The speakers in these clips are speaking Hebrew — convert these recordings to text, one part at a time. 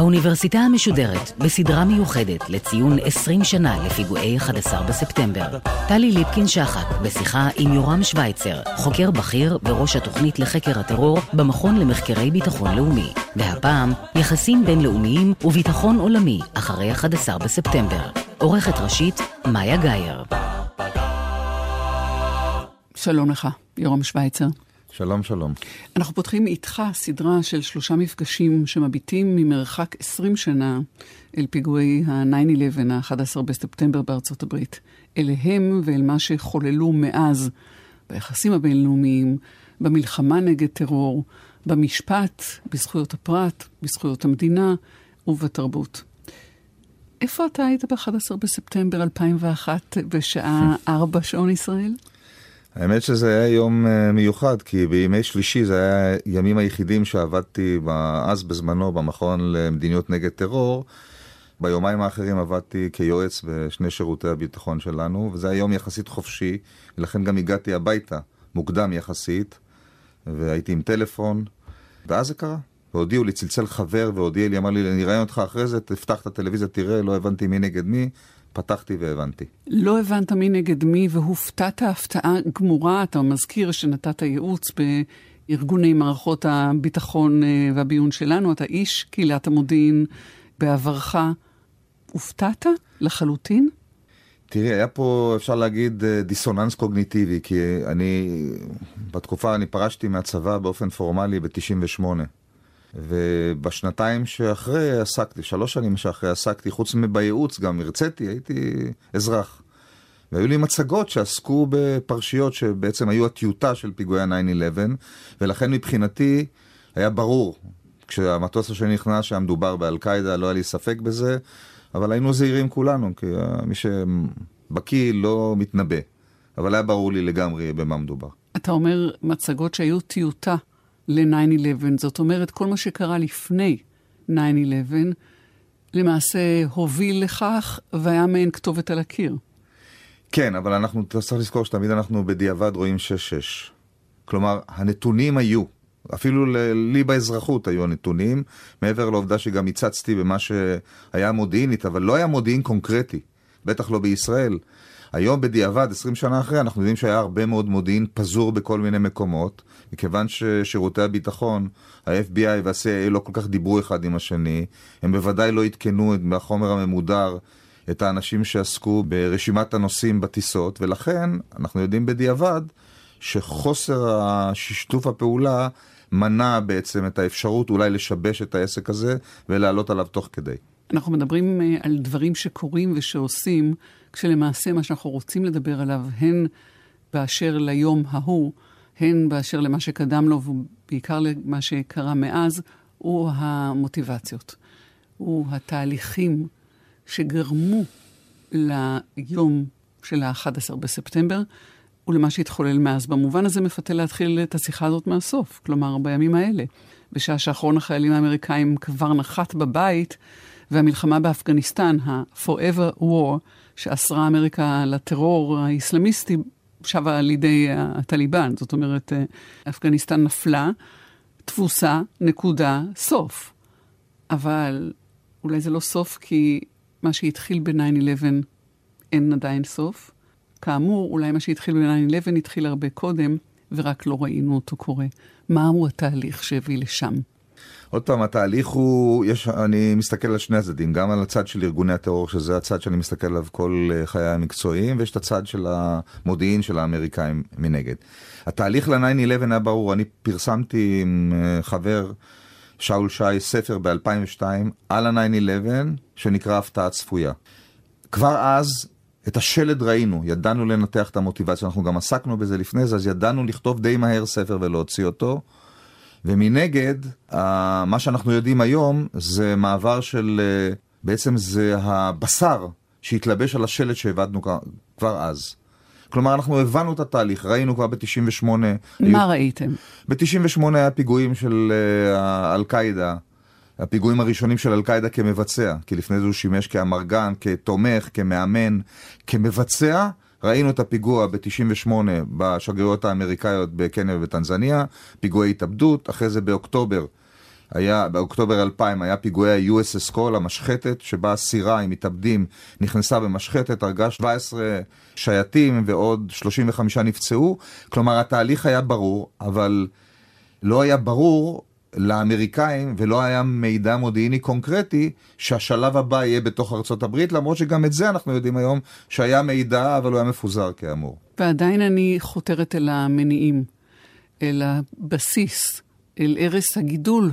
האוניברסיטה המשודרת בסדרה מיוחדת לציון 20 שנה לפיגועי 11 בספטמבר. טלי ליפקין-שחק בשיחה עם יורם שווייצר, חוקר בכיר וראש התוכנית לחקר הטרור במכון למחקרי ביטחון לאומי. והפעם, יחסים בינלאומיים וביטחון עולמי אחרי 11 בספטמבר. עורכת ראשית, מאיה גאייר. שלום לך, יורם שווייצר. שלום, שלום. אנחנו פותחים איתך סדרה של שלושה מפגשים שמביטים ממרחק 20 שנה אל פיגועי ה-9-11, ה-11 בספטמבר בארצות הברית. אליהם ואל מה שחוללו מאז ביחסים הבינלאומיים, במלחמה נגד טרור, במשפט, בזכויות הפרט, בזכויות המדינה ובתרבות. איפה אתה היית ב-11 בספטמבר 2001 בשעה 4 שעון ישראל? האמת שזה היה יום אה, מיוחד, כי בימי שלישי זה היה הימים היחידים שעבדתי אז בזמנו במכון למדיניות נגד טרור. ביומיים האחרים עבדתי כיועץ בשני שירותי הביטחון שלנו, וזה היה יום יחסית חופשי, ולכן גם הגעתי הביתה מוקדם יחסית, והייתי עם טלפון, ואז זה קרה. והודיעו לי, צלצל חבר והודיע לי, אמר לי, אראיין אותך אחרי זה, תפתח את הטלוויזיה, תראה, לא הבנתי מי נגד מי. פתחתי והבנתי. לא הבנת מי נגד מי והופתעת הפתעה גמורה. אתה מזכיר שנתת ייעוץ בארגוני מערכות הביטחון אה, והביון שלנו. אתה איש קהילת המודיעין בעברך. הופתעת לחלוטין? תראי, היה פה, אפשר להגיד, אה, דיסוננס קוגניטיבי, כי אני, בתקופה, אני פרשתי מהצבא באופן פורמלי ב-98. ובשנתיים שאחרי עסקתי, שלוש שנים שאחרי עסקתי, חוץ מבייעוץ גם הרציתי, הייתי אזרח. והיו לי מצגות שעסקו בפרשיות שבעצם היו הטיוטה של פיגועי ה-9-11, ולכן מבחינתי היה ברור, כשהמטוס השני נכנס שהיה מדובר באל-קאעידה, לא היה לי ספק בזה, אבל היינו זהירים כולנו, כי מי שבקיא לא מתנבא. אבל היה ברור לי לגמרי במה מדובר. אתה אומר מצגות שהיו טיוטה. ל-9-11. זאת אומרת, כל מה שקרה לפני 9-11, למעשה הוביל לכך והיה מעין כתובת על הקיר. כן, אבל אנחנו, צריך לזכור שתמיד אנחנו בדיעבד רואים 6-6. כלומר, הנתונים היו, אפילו לי באזרחות היו הנתונים, מעבר לעובדה שגם הצצתי במה שהיה מודיעינית, אבל לא היה מודיעין קונקרטי, בטח לא בישראל. היום בדיעבד, 20 שנה אחרי, אנחנו יודעים שהיה הרבה מאוד מודיעין פזור בכל מיני מקומות, מכיוון ששירותי הביטחון, ה-FBI וה-CIA לא כל כך דיברו אחד עם השני, הם בוודאי לא עדכנו מהחומר הממודר את האנשים שעסקו ברשימת הנוסעים בטיסות, ולכן אנחנו יודעים בדיעבד שחוסר שיתוף הפעולה מנע בעצם את האפשרות אולי לשבש את העסק הזה ולעלות עליו תוך כדי. אנחנו מדברים אה, על דברים שקורים ושעושים, כשלמעשה מה שאנחנו רוצים לדבר עליו, הן באשר ליום ההוא, הן באשר למה שקדם לו, ובעיקר למה שקרה מאז, הוא המוטיבציות. הוא התהליכים שגרמו ליום של ה-11 בספטמבר, ולמה שהתחולל מאז. במובן הזה מפתה להתחיל את השיחה הזאת מהסוף, כלומר, בימים האלה. בשעה שאחרון החיילים האמריקאים כבר נחת בבית, והמלחמה באפגניסטן, ה-Forever War, שאסרה אמריקה לטרור האיסלאמיסטי, שבה על ידי הטליבן. זאת אומרת, אפגניסטן נפלה, תבוסה, נקודה, סוף. אבל אולי זה לא סוף כי מה שהתחיל ב-9-11 אין עדיין סוף. כאמור, אולי מה שהתחיל ב-9-11 התחיל הרבה קודם, ורק לא ראינו אותו קורה. מהו התהליך שהביא לשם? עוד פעם, התהליך הוא, יש, אני מסתכל על שני הצדדים, גם על הצד של ארגוני הטרור, שזה הצד שאני מסתכל עליו כל אה, חיי המקצועיים, ויש את הצד של המודיעין של האמריקאים מנגד. התהליך ל-9-11 היה ברור, אני פרסמתי עם אה, חבר, שאול שי, ספר ב-2002 על ה-9-11, שנקרא הפתעה צפויה. כבר אז את השלד ראינו, ידענו לנתח את המוטיבציה, אנחנו גם עסקנו בזה לפני זה, אז ידענו לכתוב די מהר ספר ולהוציא אותו. ומנגד, מה שאנחנו יודעים היום זה מעבר של, אה, בעצם זה הבשר שהתלבש על השלט שהבדנו כבר אז. כלומר, אנחנו הבנו את התהליך, ראינו כבר ב-98. מה היו... ראיתם? ב-98 היה פיגועים של uh, אל-קאעידה, הפיגועים הראשונים של אל-קאעידה כמבצע, כי לפני זה הוא שימש כאמרגן, כתומך, כמאמן, כמבצע, ראינו את הפיגוע ב-98 בשגרירויות האמריקאיות בקניה ובטנזניה, פיגועי התאבדות, אחרי זה באוקטובר היה, באוקטובר 2000 היה פיגועי ה-USS קול, המשחטת, שבה סירה עם מתאבדים נכנסה במשחטת, הרגה 17 שייטים ועוד 35 נפצעו. כלומר, התהליך היה ברור, אבל לא היה ברור לאמריקאים ולא היה מידע מודיעיני קונקרטי שהשלב הבא יהיה בתוך ארצות הברית, למרות שגם את זה אנחנו יודעים היום שהיה מידע, אבל הוא היה מפוזר כאמור. ועדיין אני חותרת אל המניעים, אל הבסיס, אל ערש הגידול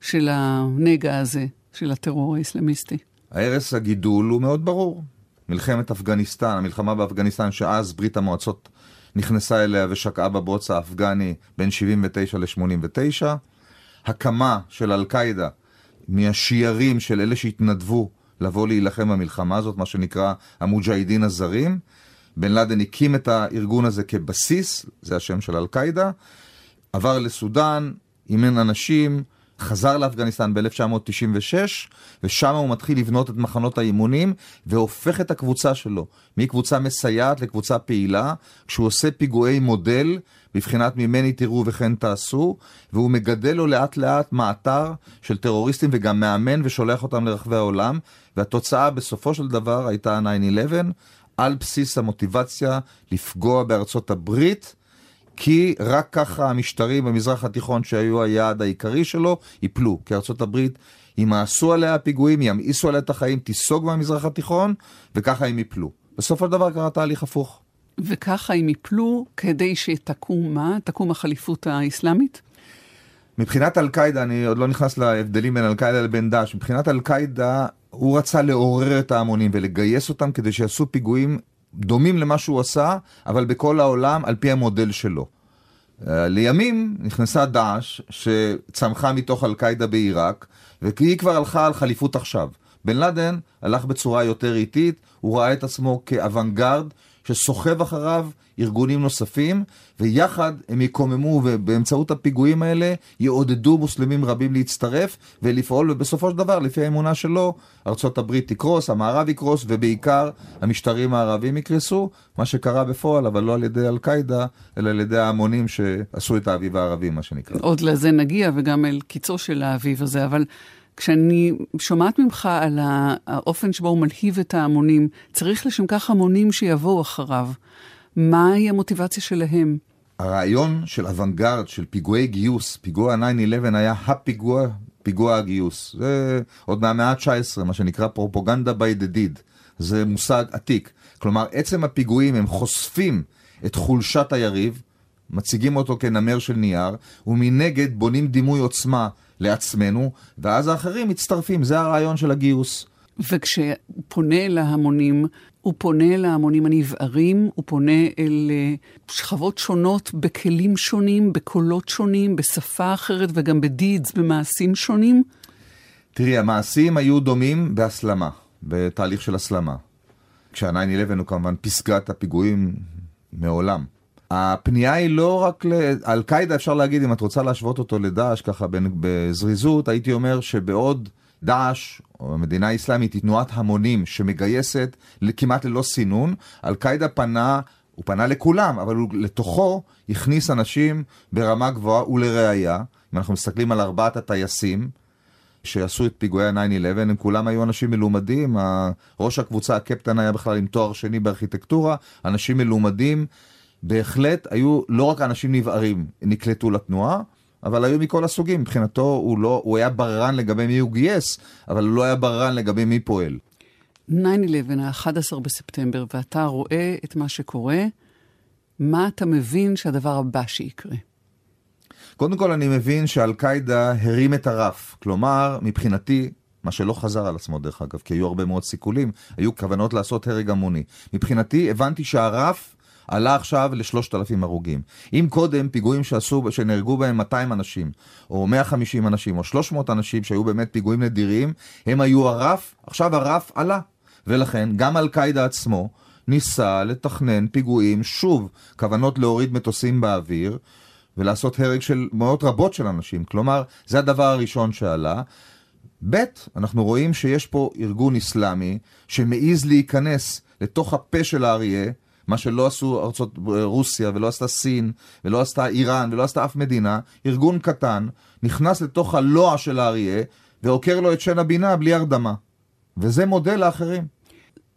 של הנגע הזה, של הטרור האסלאמיסטי. הרס הגידול הוא מאוד ברור. מלחמת אפגניסטן, המלחמה באפגניסטן, שאז ברית המועצות נכנסה אליה ושקעה בבוץ האפגני בין 79 ל-89. הקמה של אל-קאעידה מהשיירים של אלה שהתנדבו לבוא להילחם במלחמה הזאת, מה שנקרא המוג'הידין הזרים. בן לאדן הקים את הארגון הזה כבסיס, זה השם של אל-קאעידה, עבר לסודאן, אימן אנשים, חזר לאפגניסטן ב-1996, ושם הוא מתחיל לבנות את מחנות האימונים, והופך את הקבוצה שלו מקבוצה מסייעת לקבוצה פעילה, כשהוא עושה פיגועי מודל, בבחינת ממני תראו וכן תעשו, והוא מגדל לו לאט לאט מעטר של טרוריסטים וגם מאמן ושולח אותם לרחבי העולם, והתוצאה בסופו של דבר הייתה 9-11, על בסיס המוטיבציה לפגוע בארצות הברית. כי רק ככה המשטרים במזרח התיכון שהיו היעד העיקרי שלו, ייפלו. כי ארצות הברית ימאסו עליה פיגועים, ימאיסו עליה את החיים, תיסוג מהמזרח התיכון, וככה הם ייפלו. בסופו של דבר קרה תהליך הפוך. וככה הם ייפלו כדי שתקום מה? תקום החליפות האסלאמית? מבחינת אל-קאעידה, אני עוד לא נכנס להבדלים בין אל-קאעידה לבין דאעש, מבחינת אל-קאעידה, הוא רצה לעורר את ההמונים ולגייס אותם כדי שיעשו פיגועים דומים למה שהוא עשה, אבל בכל העולם על פי המודל שלו. אה, לימים נכנסה דאעש, שצמחה מתוך אל-קאעידה בעיראק, והיא כבר הלכה על חליפות עכשיו. בן לאדן הלך בצורה יותר איטית, הוא ראה את עצמו כאוונגרד שסוחב אחריו ארגונים נוספים, ויחד הם יקוממו, ובאמצעות הפיגועים האלה יעודדו מוסלמים רבים להצטרף ולפעול, ובסופו של דבר, לפי האמונה שלו, הברית תקרוס, המערב יקרוס, ובעיקר המשטרים הערבים יקרסו, מה שקרה בפועל, אבל לא על ידי אל-קאעידה, אלא על ידי ההמונים שעשו את האביב הערבי, מה שנקרא. עוד לזה נגיע, וגם אל קיצו של האביב הזה, אבל... כשאני שומעת ממך על האופן שבו הוא מלהיב את ההמונים, צריך לשם כך המונים שיבואו אחריו. מהי המוטיבציה שלהם? הרעיון של אוונגרד, של פיגועי גיוס, פיגוע 9-11 היה הפיגוע, פיגוע הגיוס. זה עוד מהמאה ה-19, מה שנקרא פרופוגנדה by the deed. זה מושג עתיק. כלומר, עצם הפיגועים הם חושפים את חולשת היריב, מציגים אותו כנמר של נייר, ומנגד בונים דימוי עוצמה לעצמנו, ואז האחרים מצטרפים, זה הרעיון של הגיוס. וכשהוא פונה להמונים, הוא פונה להמונים הנבערים, הוא פונה אל אה, שכבות שונות בכלים שונים, בקולות שונים, בשפה אחרת וגם בדידס, במעשים שונים? תראי, המעשים היו דומים בהסלמה, בתהליך של הסלמה. כשה-9-11 הוא כמובן פסגת הפיגועים מעולם. הפנייה היא לא רק לאל-קאעידה, אפשר להגיד, אם את רוצה להשוות אותו לדאעש ככה בזריזות, הייתי אומר שבעוד דאעש, או המדינה האסלאמית, היא תנועת המונים שמגייסת כמעט ללא סינון, אל-קאעידה פנה, הוא פנה לכולם, אבל הוא לתוכו הכניס אנשים ברמה גבוהה ולראיה, אם אנחנו מסתכלים על ארבעת הטייסים, שעשו את פיגועי ה-9-11, הם כולם היו אנשים מלומדים, ראש הקבוצה, הקפטן היה בכלל עם תואר שני בארכיטקטורה, אנשים מלומדים, בהחלט היו לא רק אנשים נבערים נקלטו לתנועה, אבל היו מכל הסוגים. מבחינתו הוא, לא, הוא היה בררן לגבי מי הוא גייס, אבל הוא לא היה בררן לגבי מי פועל. 9-11, ה-11 בספטמבר, ואתה רואה את מה שקורה, מה אתה מבין שהדבר הבא שיקרה? קודם כל אני מבין שאל-קאעידה הרים את הרף. כלומר, מבחינתי, מה שלא חזר על עצמו דרך אגב, כי היו הרבה מאוד סיכולים, היו כוונות לעשות הרג המוני. מבחינתי הבנתי שהרף עלה עכשיו לשלושת אלפים הרוגים. אם קודם פיגועים שעשו, שנהרגו בהם 200 אנשים, או 150 אנשים, או 300 אנשים, שהיו באמת פיגועים נדירים, הם היו הרף, עכשיו הרף עלה. ולכן גם אל-קאעידה עצמו ניסה לתכנן פיגועים, שוב, כוונות להוריד מטוסים באוויר, ולעשות הרג של מאות רבות של אנשים. כלומר, זה הדבר הראשון שעלה. ב', אנחנו רואים שיש פה ארגון אסלאמי שמעז להיכנס לתוך הפה של האריה, מה שלא עשו ארצות רוסיה ולא עשתה סין ולא עשתה איראן ולא עשתה אף מדינה, ארגון קטן, נכנס לתוך הלוע של האריה ועוקר לו את שן הבינה בלי הרדמה. וזה מודל לאחרים.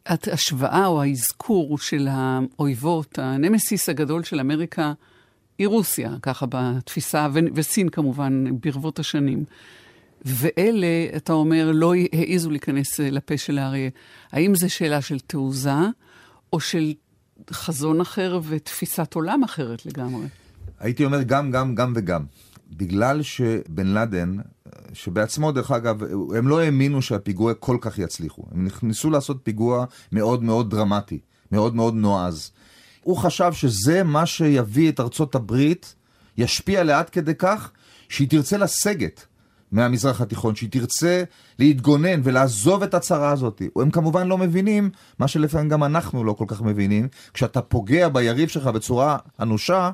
ההשוואה או האזכור של האויבות, הנמסיס הגדול של אמריקה, היא רוסיה, ככה בתפיסה, ו- וסין כמובן, ברבות השנים. ואלה, אתה אומר, לא העזו להיכנס לפה של האריה. האם זו שאלה של תעוזה, או של חזון אחר ותפיסת עולם אחרת לגמרי? הייתי אומר גם, גם, גם וגם. בגלל שבן לאדן, שבעצמו, דרך אגב, הם לא האמינו שהפיגוע כל כך יצליחו. הם ניסו לעשות פיגוע מאוד מאוד דרמטי, מאוד מאוד נועז. הוא חשב שזה מה שיביא את ארצות הברית, ישפיע לאט כדי כך שהיא תרצה לסגת מהמזרח התיכון, שהיא תרצה להתגונן ולעזוב את הצרה הזאת. הם כמובן לא מבינים, מה שלפעמים גם אנחנו לא כל כך מבינים, כשאתה פוגע ביריב שלך בצורה אנושה,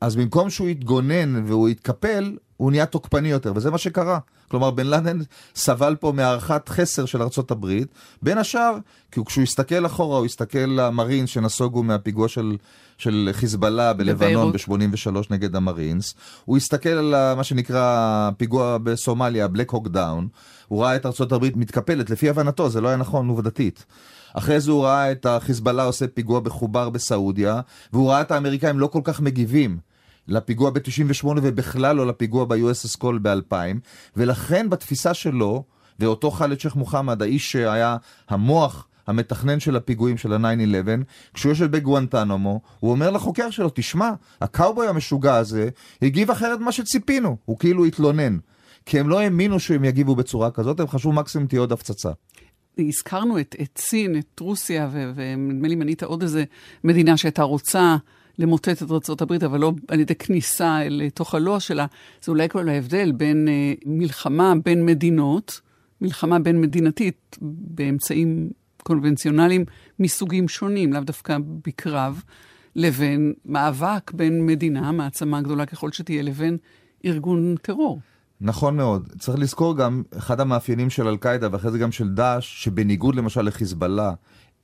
אז במקום שהוא יתגונן והוא יתקפל, הוא נהיה תוקפני יותר, וזה מה שקרה. כלומר, בן לאדן סבל פה מהערכת חסר של ארצות הברית, בין השאר, כי כשהוא הסתכל אחורה, הוא הסתכל למרינס שנסוגו מהפיגוע של, של חיזבאללה בלבנון ב-83 נגד המרינס, הוא הסתכל על מה שנקרא פיגוע בסומליה, Black Hawk Down, הוא ראה את ארצות הברית מתקפלת, לפי הבנתו, זה לא היה נכון עובדתית. אחרי זה הוא ראה את החיזבאללה עושה פיגוע בחובר בסעודיה, והוא ראה את האמריקאים לא כל כך מגיבים. לפיגוע ב-98 ובכלל לא לפיגוע ב-USS קול ב-2000, ולכן בתפיסה שלו, ואותו חאלד שייח' מוחמד, האיש שהיה המוח המתכנן של הפיגועים של ה-9-11, כשהוא יושב בגואנטנמו, הוא אומר לחוקר שלו, תשמע, הקאובוי המשוגע הזה הגיב אחרת ממה שציפינו, הוא כאילו התלונן. כי הם לא האמינו שהם יגיבו בצורה כזאת, הם חשבו מקסימום תהיה עוד הפצצה. הזכרנו את, את סין, את רוסיה, ונדמה לי מנית עוד איזה מדינה שהייתה רוצה למוטט את ארה"ב, אבל לא על ידי כניסה אל תוך הלוע שלה. זה אולי כל ההבדל בין אה, מלחמה בין מדינות, מלחמה בין מדינתית באמצעים קונבנציונליים מסוגים שונים, לאו דווקא בקרב, לבין מאבק בין מדינה, מעצמה גדולה ככל שתהיה, לבין ארגון טרור. נכון מאוד. צריך לזכור גם, אחד המאפיינים של אל-קאעידה ואחרי זה גם של דאעש, שבניגוד למשל לחיזבאללה,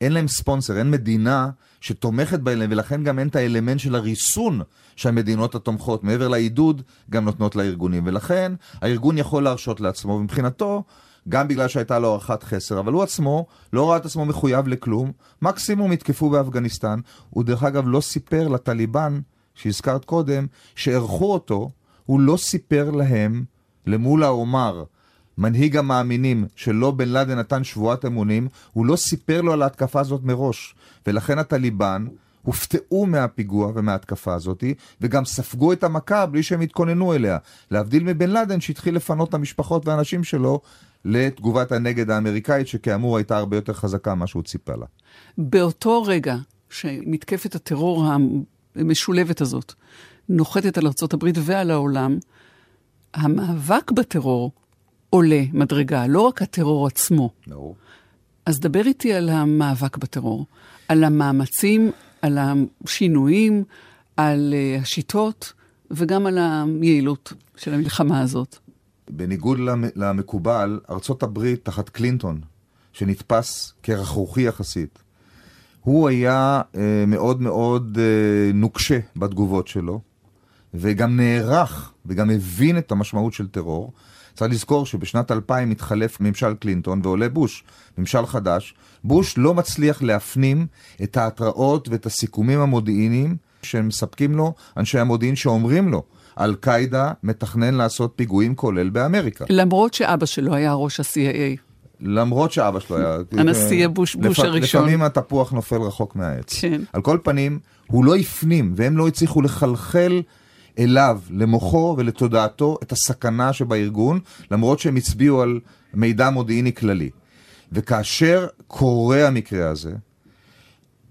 אין להם ספונסר, אין מדינה שתומכת בהם, ולכן גם אין את האלמנט של הריסון שהמדינות התומכות, מעבר לעידוד, גם נותנות לארגונים. ולכן הארגון יכול להרשות לעצמו, ומבחינתו, גם בגלל שהייתה לו הערכת חסר, אבל הוא עצמו לא ראה את עצמו מחויב לכלום, מקסימום יתקפו באפגניסטן. הוא דרך אגב לא סיפר לטליבן, שהזכרת קודם, שערכו אותו, הוא לא סיפר להם, למול העומר, מנהיג המאמינים שלא בן לאדן נתן שבועת אמונים, הוא לא סיפר לו על ההתקפה הזאת מראש. ולכן הטליבן הופתעו מהפיגוע ומההתקפה הזאת, וגם ספגו את המכה בלי שהם התכוננו אליה. להבדיל מבן לאדן שהתחיל לפנות את המשפחות והאנשים שלו לתגובת הנגד האמריקאית, שכאמור הייתה הרבה יותר חזקה ממה שהוא ציפה לה. באותו רגע שמתקפת הטרור המשולבת הזאת נוחתת על ארה"ב ועל העולם, המאבק בטרור עולה מדרגה, לא רק הטרור עצמו. No. אז דבר איתי על המאבק בטרור, על המאמצים, על השינויים, על uh, השיטות וגם על היעילות של המלחמה הזאת. בניגוד למקובל, ארצות הברית תחת קלינטון, שנתפס כרכרוכי יחסית, הוא היה uh, מאוד מאוד uh, נוקשה בתגובות שלו, וגם נערך וגם הבין את המשמעות של טרור. צריך לזכור שבשנת 2000 מתחלף ממשל קלינטון ועולה בוש, ממשל חדש. בוש לא מצליח להפנים את ההתראות ואת הסיכומים המודיעיניים שהם מספקים לו אנשי המודיעין שאומרים לו. אל-קאעידה מתכנן לעשות פיגועים כולל באמריקה. למרות שאבא שלו היה ראש ה-CIA. למרות שאבא שלו היה... הנשיא בוש, בוש לפ... הראשון. לפעמים התפוח נופל רחוק מהעץ. כן. על כל פנים, הוא לא הפנים, והם לא הצליחו לחלחל אליו, למוחו ולתודעתו את הסכנה שבארגון, למרות שהם הצביעו על מידע מודיעיני כללי. וכאשר קורה המקרה הזה,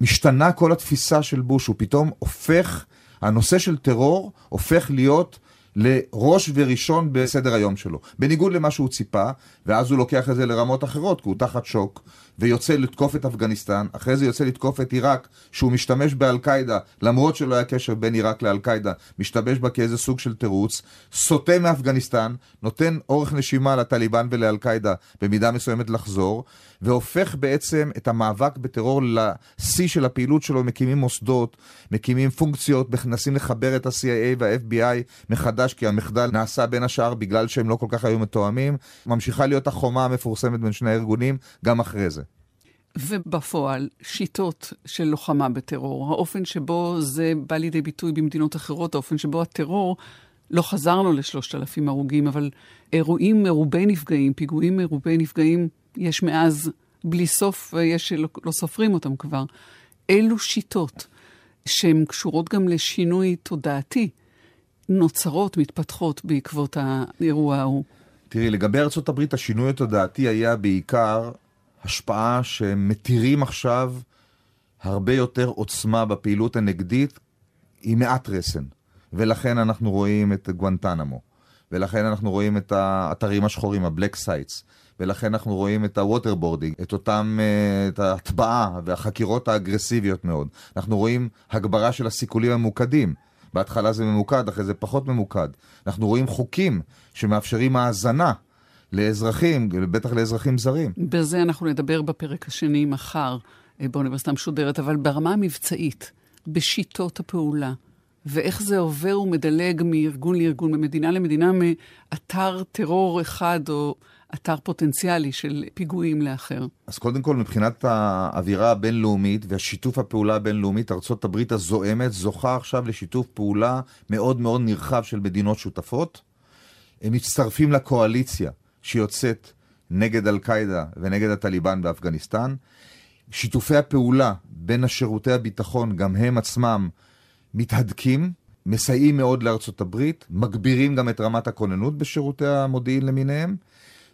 משתנה כל התפיסה של בוש, הוא פתאום הופך, הנושא של טרור הופך להיות לראש וראשון בסדר היום שלו. בניגוד למה שהוא ציפה, ואז הוא לוקח את זה לרמות אחרות, כי הוא תחת שוק, ויוצא לתקוף את אפגניסטן, אחרי זה יוצא לתקוף את עיראק, שהוא משתמש באל-קאעידה, למרות שלא היה קשר בין עיראק לאל-קאעידה, משתמש בה כאיזה סוג של תירוץ, סוטה מאפגניסטן, נותן אורך נשימה לטליבן ולאל-קאעידה במידה מסוימת לחזור, והופך בעצם את המאבק בטרור לשיא של הפעילות שלו, מקימים מוסדות, מקימים פונקציות, מנסים לחבר את ה-CIA וה-FBI מחדש, כי המחדל נעשה בין השאר בגלל שהם לא כל כך היו מתואמים. ממשיכה להיות החומה המפורסמת בין שני הארגונים גם אחרי זה. ובפועל, שיטות של לוחמה בטרור, האופן שבו זה בא לידי ביטוי במדינות אחרות, האופן שבו הטרור, לא חזרנו לשלושת אלפים הרוגים, אבל אירועים מרובי נפגעים, פיגועים מרובי נפגעים, יש מאז בלי סוף, ויש שלא לא סופרים אותם כבר. אילו שיטות שהן קשורות גם לשינוי תודעתי, נוצרות, מתפתחות בעקבות האירוע ההוא. תראי, לגבי הברית, השינוי התודעתי היה בעיקר השפעה שמתירים עכשיו הרבה יותר עוצמה בפעילות הנגדית עם מעט רסן. ולכן אנחנו רואים את גואנטנמו, ולכן אנחנו רואים את האתרים השחורים, ה black sites, ולכן אנחנו רואים את ה waterboarding, את אותם, אה, את ההטבעה והחקירות האגרסיביות מאוד. אנחנו רואים הגברה של הסיכולים הממוקדים. בהתחלה זה ממוקד, אחרי זה פחות ממוקד. אנחנו רואים חוקים שמאפשרים האזנה לאזרחים, בטח לאזרחים זרים. בזה אנחנו נדבר בפרק השני מחר אה, באוניברסיטה המשודרת, אבל ברמה המבצעית, בשיטות הפעולה, ואיך זה עובר ומדלג מארגון לארגון, ממדינה למדינה, מאתר טרור אחד או אתר פוטנציאלי של פיגועים לאחר. אז קודם כל, מבחינת האווירה הבינלאומית והשיתוף הפעולה הבינלאומית, ארה"ב הזועמת זוכה עכשיו לשיתוף פעולה מאוד מאוד נרחב של מדינות שותפות. הם מצטרפים לקואליציה שיוצאת נגד אל-קאעידה ונגד הטליבן באפגניסטן. שיתופי הפעולה בין השירותי הביטחון, גם הם עצמם מתהדקים, מסייעים מאוד לארצות הברית, מגבירים גם את רמת הכוננות בשירותי המודיעין למיניהם.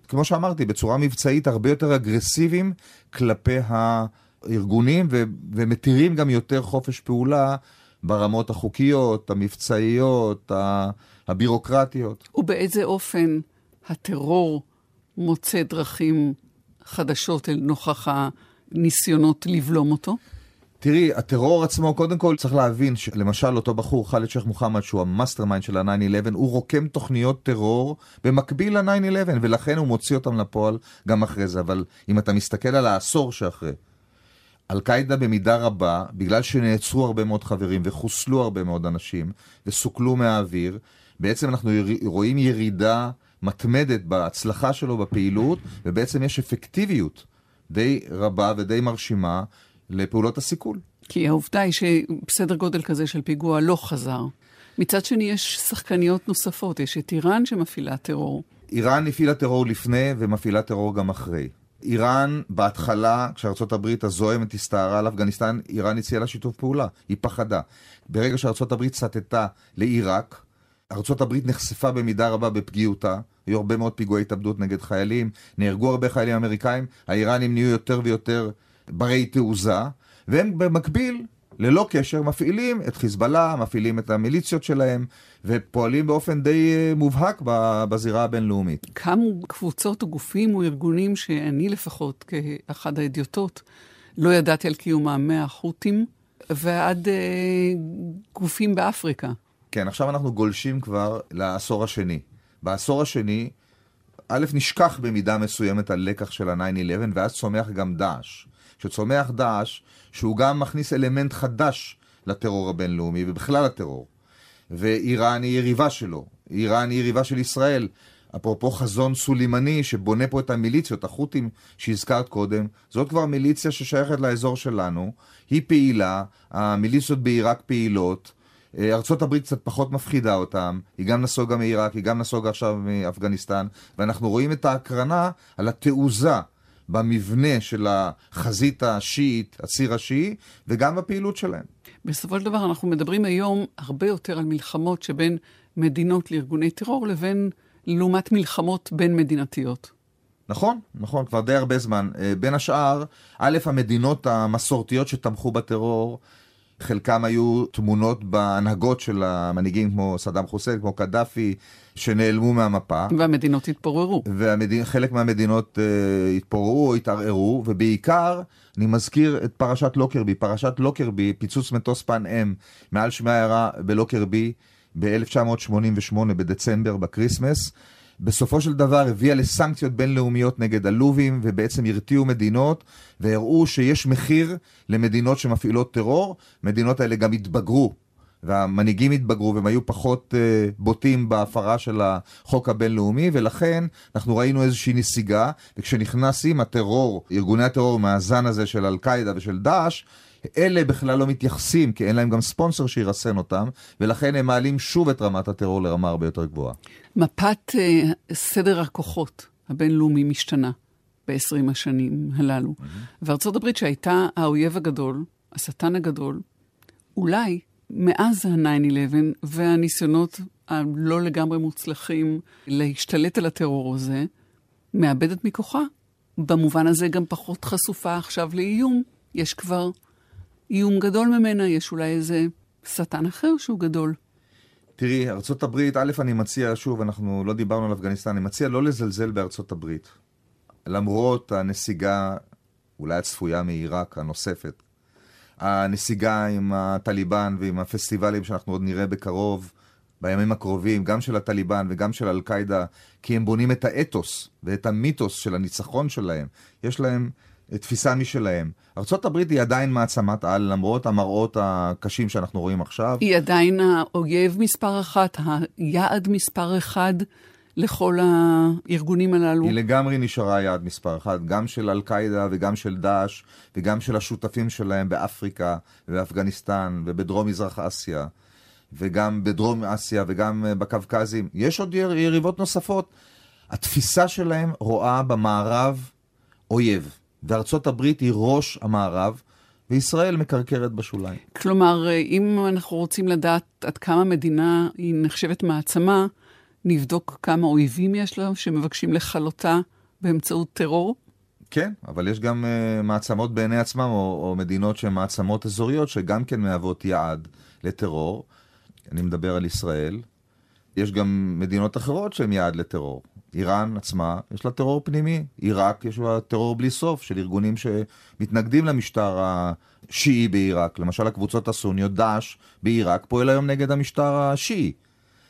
כמו שאמרתי, בצורה מבצעית הרבה יותר אגרסיביים כלפי הארגונים ו- ומתירים גם יותר חופש פעולה ברמות החוקיות, המבצעיות, הבירוקרטיות. ובאיזה אופן הטרור מוצא דרכים חדשות אל נוכח הניסיונות לבלום אותו? תראי, הטרור עצמו, קודם כל צריך להבין שלמשל אותו בחור, חאלד שייח' מוחמד, שהוא ה mastermind של ה-9-11, הוא רוקם תוכניות טרור במקביל ל-9-11, ולכן הוא מוציא אותם לפועל גם אחרי זה. אבל אם אתה מסתכל על העשור שאחרי, אל-קאעידה במידה רבה, בגלל שנעצרו הרבה מאוד חברים וחוסלו הרבה מאוד אנשים וסוכלו מהאוויר, בעצם אנחנו רואים ירידה מתמדת בהצלחה שלו בפעילות, ובעצם יש אפקטיביות די רבה ודי מרשימה לפעולות הסיכול. כי העובדה היא שסדר גודל כזה של פיגוע לא חזר. מצד שני, יש שחקניות נוספות, יש את איראן שמפעילה טרור. איראן הפעילה טרור לפני ומפעילה טרור גם אחרי. איראן, בהתחלה, כשארצות הברית הזוהמת הסתערה על אפגניסטן, איראן הציעה לה שיתוף פעולה, היא פחדה. ברגע שארצות הברית סטתה לעיראק, ארצות הברית נחשפה במידה רבה בפגיעותה, היו הרבה מאוד פיגועי התאבדות נגד חיילים, נהרגו הרבה חיילים אמריקאים, האיראנים נהיו יותר ויותר ברי תעוזה, והם במקביל, ללא קשר, מפעילים את חיזבאללה, מפעילים את המיליציות שלהם, ופועלים באופן די אה, מובהק בזירה הבינלאומית. קמו קבוצות או גופים או ארגונים שאני לפחות, כאחד האדיוטות, לא ידעתי על קיומם מהחות'ים ועד אה, גופים באפריקה. כן, עכשיו אנחנו גולשים כבר לעשור השני. בעשור השני, א', נשכח במידה מסוימת הלקח של ה-9-11, ואז צומח גם דאעש. שצומח דאעש, שהוא גם מכניס אלמנט חדש לטרור הבינלאומי ובכלל לטרור. ואיראן היא יריבה שלו, איראן היא יריבה של ישראל. אפרופו חזון סולימני שבונה פה את המיליציות, החות'ים שהזכרת קודם, זאת כבר מיליציה ששייכת לאזור שלנו, היא פעילה, המיליציות בעיראק פעילות, אה, הברית קצת פחות מפחידה אותם, היא גם נסוגה מעיראק, היא גם נסוגה עכשיו מאפגניסטן, ואנחנו רואים את ההקרנה על התעוזה במבנה של החזית השיעית, הציר השיעי, וגם בפעילות שלהם. בסופו של דבר אנחנו מדברים היום הרבה יותר על מלחמות שבין מדינות לארגוני טרור לבין, לעומת מלחמות בין מדינתיות. נכון, נכון, כבר די הרבה זמן. אה, בין השאר, א', המדינות המסורתיות שתמכו בטרור, חלקם היו תמונות בהנהגות של המנהיגים כמו סדאם חוסיין, כמו קדאפי, שנעלמו מהמפה. והמדינות התפוררו. וחלק מהמדינות uh, התפוררו או התערערו, ובעיקר, אני מזכיר את פרשת לוקרבי. פרשת לוקרבי, פיצוץ מטוס פן אם מעל שמי העיירה בלוקרבי ב-1988 בדצמבר, ב Christmas. בסופו של דבר הביאה לסנקציות בינלאומיות נגד הלובים, ובעצם הרתיעו מדינות, והראו שיש מחיר למדינות שמפעילות טרור. מדינות האלה גם התבגרו, והמנהיגים התבגרו, והם היו פחות uh, בוטים בהפרה של החוק הבינלאומי, ולכן אנחנו ראינו איזושהי נסיגה, וכשנכנסים הטרור, ארגוני הטרור מהזן הזה של אל-קאעידה ושל דאעש, אלה בכלל לא מתייחסים, כי אין להם גם ספונסר שירסן אותם, ולכן הם מעלים שוב את רמת הטרור לרמה הרבה יותר גבוהה. מפת uh, סדר הכוחות הבינלאומי משתנה ב-20 השנים הללו. Mm-hmm. וארצות הברית שהייתה האויב הגדול, השטן הגדול, אולי מאז ה-9-11 והניסיונות הלא לגמרי מוצלחים להשתלט על הטרור הזה, מאבדת מכוחה. במובן הזה גם פחות חשופה עכשיו לאיום. יש כבר איום גדול ממנה, יש אולי איזה שטן אחר שהוא גדול. תראי, ארצות הברית, א', אני מציע, שוב, אנחנו לא דיברנו על אפגניסטן, אני מציע לא לזלזל בארצות הברית. למרות הנסיגה, אולי הצפויה מעיראק, הנוספת, הנסיגה עם הטליבן ועם הפסטיבלים שאנחנו עוד נראה בקרוב, בימים הקרובים, גם של הטליבן וגם של אל-קאעידה, כי הם בונים את האתוס ואת המיתוס של הניצחון שלהם. יש להם תפיסה משלהם. ארה"ב היא עדיין מעצמת על, למרות המראות הקשים שאנחנו רואים עכשיו. היא עדיין האויב מספר אחת, היעד מספר אחד לכל הארגונים הללו. היא לגמרי נשארה יעד מספר אחת, גם של אל-קאעידה וגם של דאעש, וגם של השותפים שלהם באפריקה ובאפגניסטן ובדרום מזרח אסיה. וגם בדרום אסיה וגם בקווקזים. יש עוד יריבות נוספות. התפיסה שלהם רואה במערב אויב. וארצות הברית היא ראש המערב, וישראל מקרקרת בשוליים. כלומר, אם אנחנו רוצים לדעת עד כמה מדינה היא נחשבת מעצמה, נבדוק כמה אויבים יש לה שמבקשים לכלותה באמצעות טרור? כן, אבל יש גם uh, מעצמות בעיני עצמם, או, או מדינות שהן מעצמות אזוריות, שגם כן מהוות יעד לטרור. אני מדבר על ישראל. יש גם מדינות אחרות שהן יעד לטרור. איראן עצמה, יש לה טרור פנימי. עיראק, יש לה טרור בלי סוף של ארגונים שמתנגדים למשטר השיעי בעיראק. למשל, הקבוצות הסוניות, דאעש בעיראק, פועל היום נגד המשטר השיעי.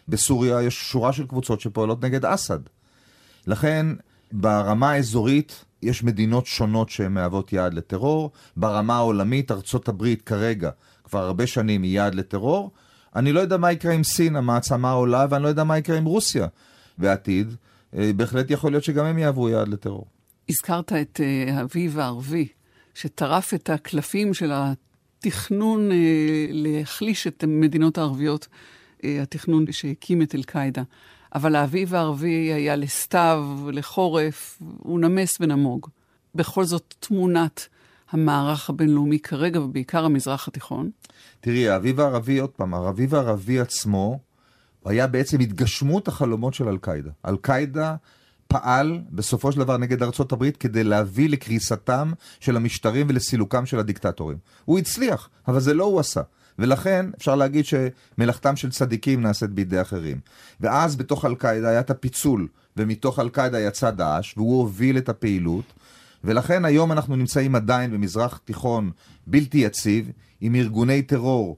בסוריה יש שורה של קבוצות שפועלות נגד אסד. לכן, ברמה האזורית יש מדינות שונות שהן מהוות יעד לטרור. ברמה העולמית, ארצות הברית כרגע, כבר הרבה שנים היא יעד לטרור. אני לא יודע מה יקרה עם סין, המעצמה העולה, ואני לא יודע מה יקרה עם רוסיה בעתיד. אה, בהחלט יכול להיות שגם הם יהוו יעד לטרור. הזכרת את אה, האביב הערבי, שטרף את הקלפים של התכנון אה, להחליש את המדינות הערביות, התכנון שהקים את אל-קאעידה. אבל האביב הערבי היה לסתיו, לחורף, הוא נמס ונמוג. בכל זאת, תמונת המערך הבינלאומי כרגע, ובעיקר המזרח התיכון. תראי, האביב הערבי, עוד פעם, האביב הערבי עצמו, הוא היה בעצם התגשמות החלומות של אל-קאעידה. אל-קאעידה פעל בסופו של דבר נגד ארצות הברית כדי להביא לקריסתם של המשטרים ולסילוקם של הדיקטטורים. הוא הצליח, אבל זה לא הוא עשה. ולכן אפשר להגיד שמלאכתם של צדיקים נעשית בידי אחרים. ואז בתוך אל-קאעידה היה את הפיצול, ומתוך אל-קאעידה יצא דאעש, והוא הוביל את הפעילות. ולכן היום אנחנו נמצאים עדיין במזרח תיכון בלתי יציב, עם ארגוני טרור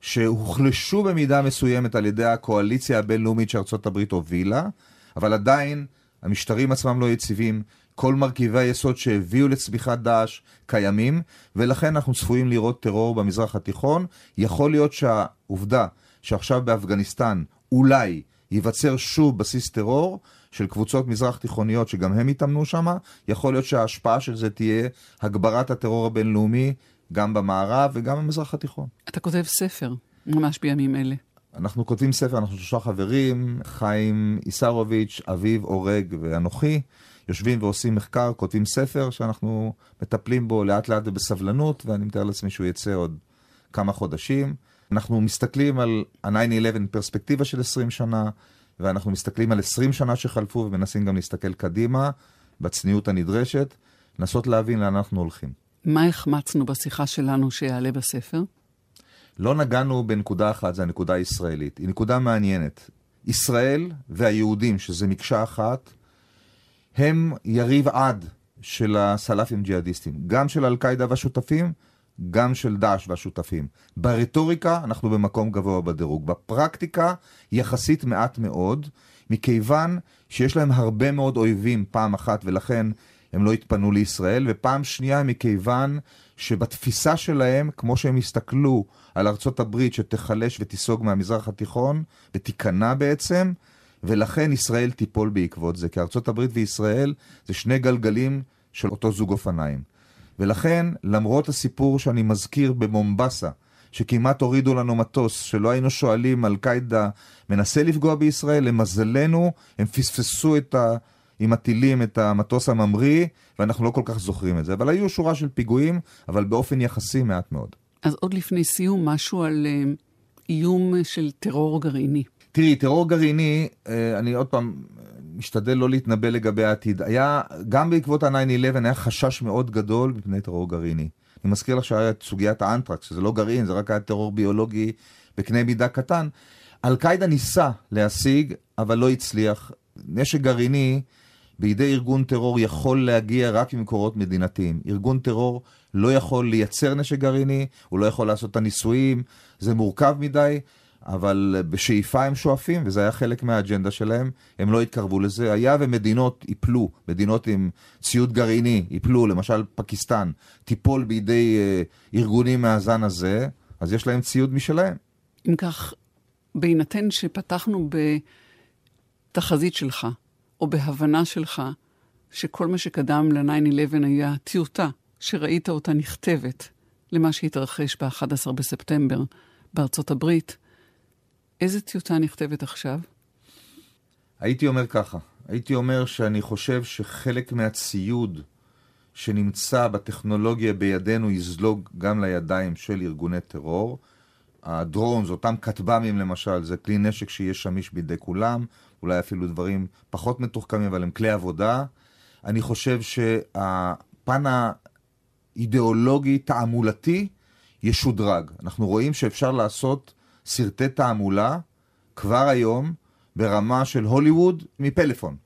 שהוחלשו במידה מסוימת על ידי הקואליציה הבינלאומית שארצות הברית הובילה, אבל עדיין המשטרים עצמם לא יציבים, כל מרכיבי היסוד שהביאו לצמיחת דאעש קיימים, ולכן אנחנו צפויים לראות טרור במזרח התיכון. יכול להיות שהעובדה שעכשיו באפגניסטן אולי ייווצר שוב בסיס טרור של קבוצות מזרח תיכוניות שגם הם יתאמנו שם, יכול להיות שההשפעה של זה תהיה הגברת הטרור הבינלאומי גם במערב וגם במזרח התיכון. אתה כותב ספר, ממש בימים אלה. אנחנו כותבים ספר, אנחנו שלושה חברים, חיים איסרוביץ', אביב אורג ואנוכי, יושבים ועושים מחקר, כותבים ספר שאנחנו מטפלים בו לאט לאט ובסבלנות, ואני מתאר לעצמי שהוא יצא עוד כמה חודשים. אנחנו מסתכלים על ה-9-11 פרספקטיבה של 20 שנה, ואנחנו מסתכלים על 20 שנה שחלפו ומנסים גם להסתכל קדימה, בצניעות הנדרשת, לנסות להבין לאן אנחנו הולכים. מה החמצנו בשיחה שלנו שיעלה בספר? לא נגענו בנקודה אחת, זו הנקודה הישראלית. היא נקודה מעניינת. ישראל והיהודים, שזה מקשה אחת, הם יריב עד של הסלאפים ג'יהאדיסטים. גם של אל-קאעידה והשותפים, גם של דאעש והשותפים. ברטוריקה אנחנו במקום גבוה בדירוג. בפרקטיקה יחסית מעט מאוד. מכיוון שיש להם הרבה מאוד אויבים פעם אחת, ולכן הם לא התפנו לישראל, ופעם שנייה מכיוון שבתפיסה שלהם, כמו שהם הסתכלו על ארצות הברית שתיחלש ותיסוג מהמזרח התיכון, ותיכנע בעצם, ולכן ישראל תיפול בעקבות זה, כי ארצות הברית וישראל זה שני גלגלים של אותו זוג אופניים. ולכן, למרות הסיפור שאני מזכיר במומבסה, שכמעט הורידו לנו מטוס, שלא היינו שואלים על קאידה מנסה לפגוע בישראל, למזלנו, הם פספסו את ה... עם הטילים את המטוס הממריא, ואנחנו לא כל כך זוכרים את זה. אבל היו שורה של פיגועים, אבל באופן יחסי מעט מאוד. אז עוד לפני סיום, משהו על uh, איום של טרור גרעיני. תראי, טרור גרעיני, uh, אני עוד פעם משתדל לא להתנבא לגבי העתיד. היה, גם בעקבות ה-9-11 היה חשש מאוד גדול מפני טרור גרעיני. אני מזכיר לך שהיה את סוגיית האנטרקס, שזה לא גרעין, זה רק היה טרור ביולוגי בקנה מידה קטן. אל-קאעידה ניסה להשיג, אבל לא הצליח. נשק גרעיני בידי ארגון טרור יכול להגיע רק ממקורות מדינתיים. ארגון טרור לא יכול לייצר נשק גרעיני, הוא לא יכול לעשות את הניסויים, זה מורכב מדי, אבל בשאיפה הם שואפים, וזה היה חלק מהאג'נדה שלהם, הם לא התקרבו לזה. היה ומדינות ייפלו, מדינות עם ציוד גרעיני ייפלו, למשל פקיסטן, תיפול בידי אה, ארגונים מהזן הזה, אז יש להם ציוד משלהם. אם כך, בהינתן שפתחנו בתחזית שלך, או בהבנה שלך, שכל מה שקדם ל-9-11 היה טיוטה, שראית אותה נכתבת למה שהתרחש ב-11 בספטמבר בארצות הברית, איזה טיוטה נכתבת עכשיו? הייתי אומר ככה, הייתי אומר שאני חושב שחלק מהציוד שנמצא בטכנולוגיה בידינו יזלוג גם לידיים של ארגוני טרור. הדרונס, אותם כטב"מים למשל, זה כלי נשק שיהיה שמיש בידי כולם, אולי אפילו דברים פחות מתוחכמים, אבל הם כלי עבודה. אני חושב שהפן האידיאולוגי, תעמולתי, ישודרג. אנחנו רואים שאפשר לעשות סרטי תעמולה כבר היום ברמה של הוליווד מפלאפון.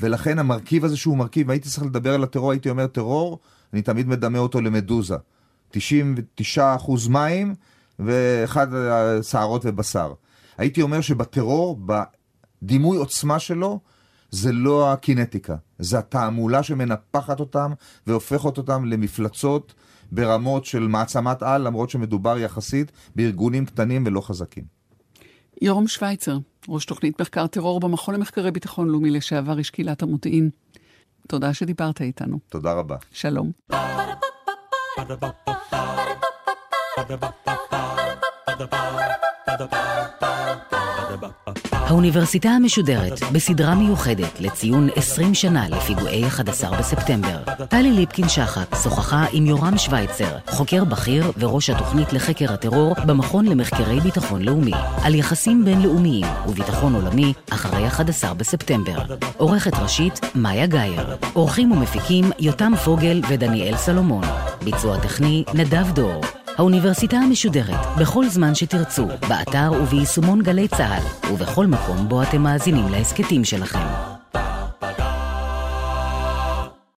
ולכן המרכיב הזה שהוא מרכיב, הייתי צריך לדבר על הטרור, הייתי אומר טרור, אני תמיד מדמה אותו למדוזה. 99% מים ואחד שערות ובשר. הייתי אומר שבטרור, בדימוי עוצמה שלו, זה לא הקינטיקה, זה התעמולה שמנפחת אותם והופכת אותם למפלצות ברמות של מעצמת על, למרות שמדובר יחסית בארגונים קטנים ולא חזקים. יורם שווייצר, ראש תוכנית מחקר טרור במכון למחקרי ביטחון לאומי לשעבר איש קהילת המודיעין. תודה שדיברת איתנו. תודה רבה. שלום. האוניברסיטה המשודרת בסדרה מיוחדת לציון 20 שנה לפיגועי 11 בספטמבר. טלי ליפקין-שחק שוחחה עם יורם שווייצר, חוקר בכיר וראש התוכנית לחקר הטרור במכון למחקרי ביטחון לאומי, על יחסים בינלאומיים וביטחון עולמי אחרי 11 בספטמבר. עורכת ראשית, מאיה גאייר. עורכים ומפיקים, יותם פוגל ודניאל סלומון. ביצוע טכני, נדב דור. האוניברסיטה המשודרת, בכל זמן שתרצו, באתר וביישומון גלי צה"ל, ובכל מקום בו אתם מאזינים להסכתים שלכם.